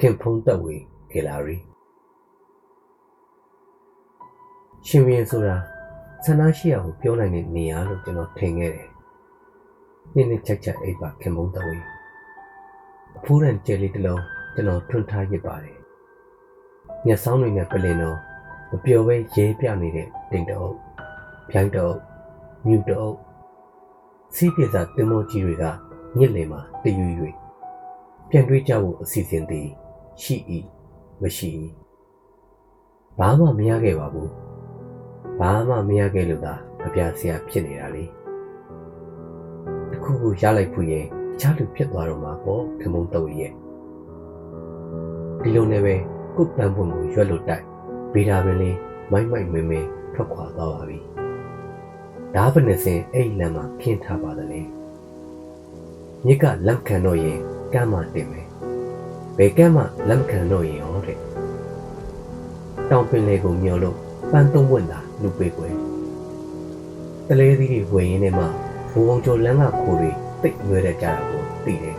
ခင်ဖုံးသက်ဝေဂယ်လာရီရှင်ဘရင်ဆိုတာဆန္ဒရှိရကိုပြောနိုင်တဲ့နေရာလို့ကျွန်တော်ထင်ခဲ့တယ်။နေ့နေ့ချက်ချက်အိပ်ပါခင်ဖုံးသက်ဝေအဖိုးရန်ကျဲလေးတစ်လုံးကျွန်တော်ထွန်းထားရစ်ပါတယ်။မျက်စောင်းတွေနဲ့ပလင်တော့မပျော်ပဲရဲပြနေတဲ့တိမ်တအုပ်ဖြိုင်းတအုပ်မြူတအုပ်စီးပြေစာတင်မောကြီးတွေကညစ်လင်မှာတရွရွပြန်တွေးကြဖို့အစီအစဉ်သည် ရှိ၏မရှိ၏ဘာမှမရခဲ့ပါဘူးဘာမှမရခဲ့လို့သာအပြာဆရာဖြစ်နေတာလေတခုခုရလိုက်ဖို့ရင်ချားလူဖြစ်သွားတော့မှာပေါ့ခမုံတော့ရဲ့ဒီလိုနဲ့ပဲကုတ်ပန်းပွင့်ကိုရွက်လို့တိုက်ဗေဒါပင်လေးမိုက်မိုက်မင်းမင်းထွက်ခွာသွားပါပြီဒါဘယ်နဲ့စင်အဲ့လမ်းမှာခင်းထားပါတယ်လေမြစ်ကလက်ခံတော့ရင်ကမ်းမှတင်မယ် ဘယ်ကမ်းမှလက်မခံတော့ရင်ဟောတဲ့တောင်ပင်လေကိုမျောလို့ပန်းသုံးပွင့်တာလူပေးကွယ်တလေးသီးတွေဝယ်ရင်းနဲ့မှဘုံဘုံကျော်လမ်းကခိုးတွေတိတ်ရွဲတဲ့ကြတာကိုသိတယ်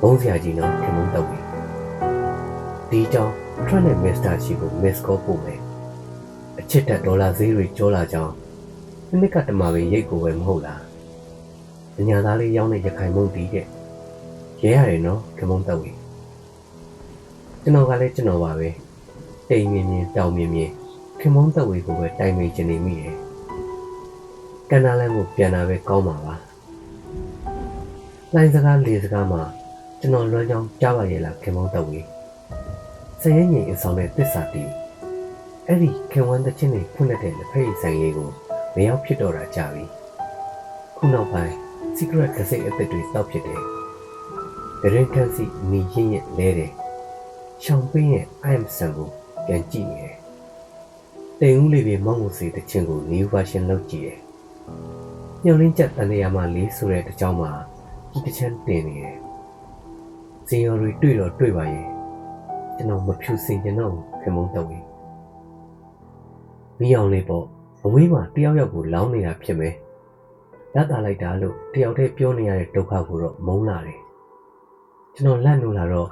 ဘုံစရာကြီးနော်ခင်မုန်းတော့ပြီဒီကြောင့်ထရန့်နဲ့မစ္စတာချီကိုမစ်ကောပို့မယ်အချစ်တက်ဒေါ်လာဈေးတွေကျော်လာကြောင်းဒီနှစ်ကတမပင်ရိတ်ကိုပဲမဟုတ်လားအညာသားလေးရောင်းတဲ့ရခိုင်မုန်းတီးတဲ့ရဲရတယ်နော်ခင်မုန်းတော့ပြီ ကျွန်တော်ကလည်းကျွန်တော်ပါပဲတိမ်မြင်မြင်တောင်မြင်မြင်ခင်မုန်းတော့ဝေကိုပဲတိုင်မိန်ချင်နေမိတယ်။ကန်နာလန်ကိုပြန်လာပဲကောင်းပါပါ။လိုင်းစကားလေစကားမှာကျွန်တော်လွမ်းကြောင်းကြားပါရဲ့လားခင်မုန်းတော့ဝေ။စရင်ငင်အဆောင်တဲ့တစ္ဆာတီအဲ့ဒီခင်ဝမ်းတဲ့ချင်းတွေဖွင့်လက်တဲ့လက်ဖက်ရည်ဆိုင်လေးကိုမရောက်ဖြစ်တော့တာကြာပြီ။ခုနောက်ပိုင်း secret ကစိတ်အသစ်တွေတောက်ဖြစ်တယ်။ဒရင်ကန်စီမီရင်ရဲ့လဲတယ်။ ရှောင်းပင်းရဲ့ I am ဆန်ကိုပြန်ကြည့်နေတယ်။တိမ်ဦးလေးတွေမောင်းကိုစီတဲ့ချင်းကို new version လုပ်ကြည့်တယ်။ညှော်လင်းချက်တန်တရာမှာလေးဆိုတဲ့တကြောင်မှာဒီတစ်ချမ်းတင်နေတယ်။ဇင်ရော်တွေတွေ့တော့တွေ့ပါရဲ့။ကျွန်တော်မဖြူစင်ကျွန်တော်ခင်မုန်းတော့ဘူး။မီးအောင်လေးပေါ့အဝေးမှာတယောက်ယောက်ကိုလောင်းနေတာဖြစ်မယ်။ရတာလိုက်တာလို့တယောက်တည်းပြောနေရတဲ့ဒုက္ခကိုတော့မုန်းလာတယ်။ကျွန်တော်လန့်လို့လာတော့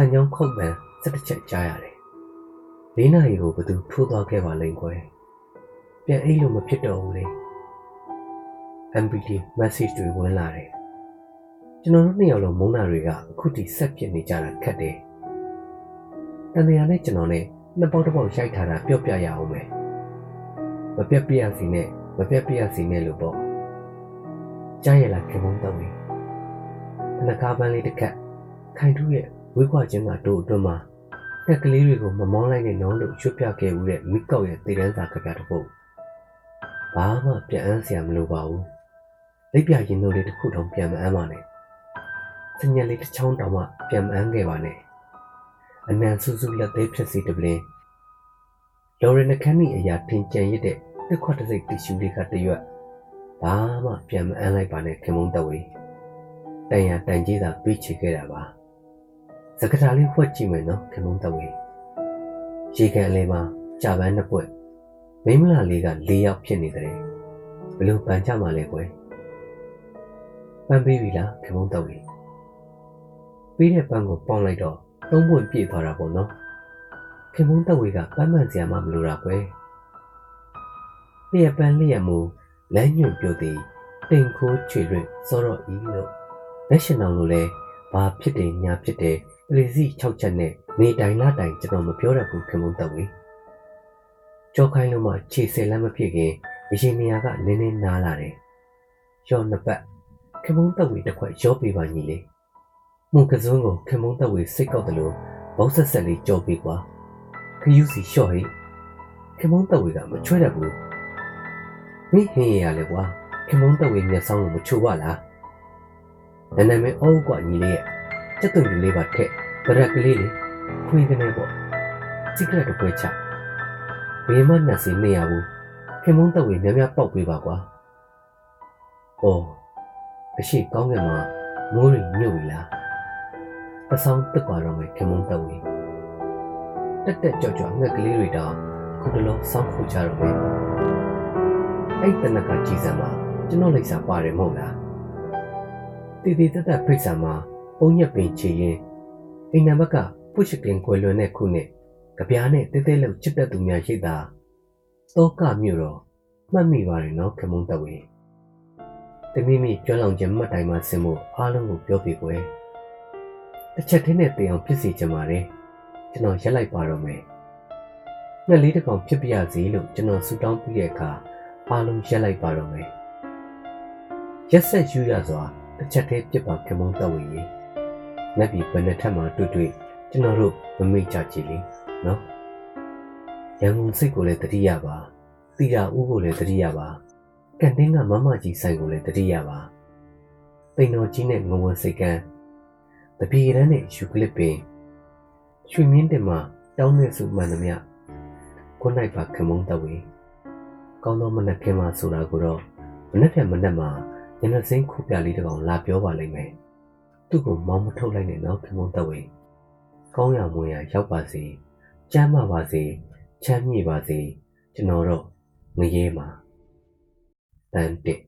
တန်ကြောင်းခုတ်ပန်စက်တစ်ချက်ကြားရတယ်။လေးနာရီကိုဘသူထိုးသွားခဲ့ပါလိမ့်ကွယ်။ပြန်အိတ်လို့မဖြစ်တော့ဘူးလေ။ MPT message တွေဝင်လာတယ်။ကျွန်တော်တို့နှစ်ယောက်လုံးမုန်းတာတွေကအခုထိဆက်ပြစ်နေကြတာခက်တယ်။တန်တရားနဲ့ကျွန်တော်နဲ့နှစ်ပေါက်တစ်ပေါက်ရိုက်ထားတာပြောပြရအောင်မယ်။မပြတ်ပြရစီနဲ့မပြတ်ပြရစီနဲ့လို့ပေါ့။ကြားရလားခင်ဗျုံတော့ဝင်။နှကားပန်းလေးတစ်ခက်ခိုင်ထူးရဲ့ ဝေးကွာခြင်းကတို့အတွင်းမှာတက်ကလေးတွေကိုမမောင်းလိုက်နဲ့နော်လို့ရွှတ်ပြခဲ့ဦးတဲ့မိကောက်ရဲ့တည်တန်းစာကပြတစ်ပုဒ်ဘာမှပြန်အမ်းစရာမလိုပါဘူးလက်ပြရင်တို့လေးတစ်ခုတောင်ပြန်မအမ်းပါနဲ့စညက်လေးတစ်ချောင်းတောင်မှပြန်မအမ်းခဲ့ပါနဲ့အနံစူးစူးလက်သေးဖြစ်စီတပလင်းလော်ရနခန်းနီအရာထင်ကြံရစ်တဲ့တစ်ခွက်တစ်စိတ်တီရှူလေးကတရွက်ဘာမှပြန်မအမ်းလိုက်ပါနဲ့ခင်မုံတဝေးတန်ရတန်ကြီးသာပြီးချေခဲ့တာပါ စကတာလေးဖွက်ကြည့်မယ်နော်ခင်မုံတဝေးရေကန်အလေးမှာကြာပန်းနှစ်ပွက်မိမလာလေးက၄ယောက်ဖြစ်နေတယ်ဘလို့ပန်ကြမှာလဲကွယ်ပန်းပေးပြီလားခင်မုံတဝေးပြီးတဲ့ပန်းကိုပေါင်းလိုက်တော့သုံးပွင့်ပြည့်သွားတာပေါ့နော်ခင်မုံတဝေးကပန်းမှန်စရာမှမလိုတာကွယ်လျက်ပန်းလျက်မူလမ်းညွန့်ပြိုသည်တိမ်ခိုးချွေလွင့်စောတော့ဤလို့လက်ရှင်အောင်လို့လဲဘာဖြစ်တယ်ညာဖြစ်တယ်ပ လီစီ6ချက်နဲ့နေတိုင်လာတိုင်ကျွန်တော်မပြောတတ်ဘူးခင်မုန်းတော့ဝေကြောခိုင်းလို့မှခြေဆယ်လက်မဖြစ်ခင်အရင်နေရာကနင်းနေနားလာတယ်ရောနှစ်ပတ်ခင်မုန်းတော့ဝေတစ်ခွက်ရောပေးပါညီလေးမှုကစုံကိုခင်မုန်းတော့ဝေစိတ်ကောက်တယ်လို့ဘောက်ဆက်ဆက်လေးကြောပေးကွာခယူစီလျှော့ဟိခင်မုန်းတော့ဝေကမချွဲတတ်ဘူးမင်းဟင်းရရလေကွာခင်မုန်းတော့ဝေမျက်စောင်းကိုမချိုးပါလားနာနာမဲအောက်ကညီလေးရဲ့ စက်သွန်လေးပါထက်ဗရက်ကလေးလေးခွေးကနေပေါ့စိကရက်တစ်ပွဲချဘယ်မှနှက်စီနေရဘူးခင်မုန်းတော့ဝေများများပေါက်ပေးပါကွာ။အော်အရှိကောင်းကင်မှာမိုးရီညုတ်ပြီလား။အဆောင်တက်ပါတော့မယ်ခင်မုန်းတော့ဝေတက်တက်ကြော့ကြော့ငှက်ကလေးတွေတောင်ခုတလုံးစောင်းခုကြတော့မယ်။အဲ့တနကကြည်စံမှာကျွန်တော်လိုက်စားပါတယ်မဟုတ်လား။တည်တည်တက်တက်ဖိတ်ဆံမှာ ပုံညက်ပင်ချီရင်အိမ်နံဘက်ကပုရှိကင်ကွယ်လွန်တဲ့ခုနှစ်ကြပြားနဲ့တဲတဲလောက်ချစ်တတ်သူများရှိတာတောကမြို့တော့မှတ်မိပါတယ်နော်ခမုံတဝေတမိမိကျွမ်းလောင်ခြင်းမှတ်တိုင်မှဆင်ဖို့အားလုံးကိုပြောပြကွယ်တစ်ချက်တည်းနဲ့တင်အောင်ဖြစ်စီချင်ပါတယ်ကျွန်တော်ရက်လိုက်ပါတော့မယ်ငှက်လေးတစ်ကောင်ဖြစ်ပြရစီလို့ကျွန်တော်ဆူတောင်းပြီးတဲ့အခါအားလုံးရက်လိုက်ပါတော့မယ်ရက်ဆက်ယူရစွာတစ်ချက်တည်းပြစ်ပါခမုံတဝေရေငက် ပြီးဘယ်နှစ်ထပ်မှတွေ့တွေ့ကျွန်တော်တို့မမိတ်ကြကြည်လေနော်ရန်ကုန်စိတ်ကိုလည်းတတိယပါတီရာဦးကိုလည်းတတိယပါကန်တင်းကမမကြီးဆိုင်ကိုလည်းတတိယပါတိန်တော်ကြီးနဲ့ငဝံစိတ်ကန်းတပြေရန်နဲ့ယူကလစ်ပင်ရွှေမြင့်တင်မှာတောင်းနေစုမှန်သမျှကိုနိုင်ပါခမုံတဝေကောင်းသောမနက်ခင်းမှာဆိုတာကိုတော့မနက်ဖြန်မနက်မှာညနေစိမ့်ခုပြလေးတစ်ကောင်လာပြောပါလိမ့်မယ် သူ့ကိုမောင်းမထုတ်လိုက်နဲ့နော်ခမုံတဝေကောင်းရမွေရရောက်ပါစေကျမ်းမာပါစေချမ်းမြေ့ပါစေကျွန်တော်တော့ငရဲမှာတန်တက်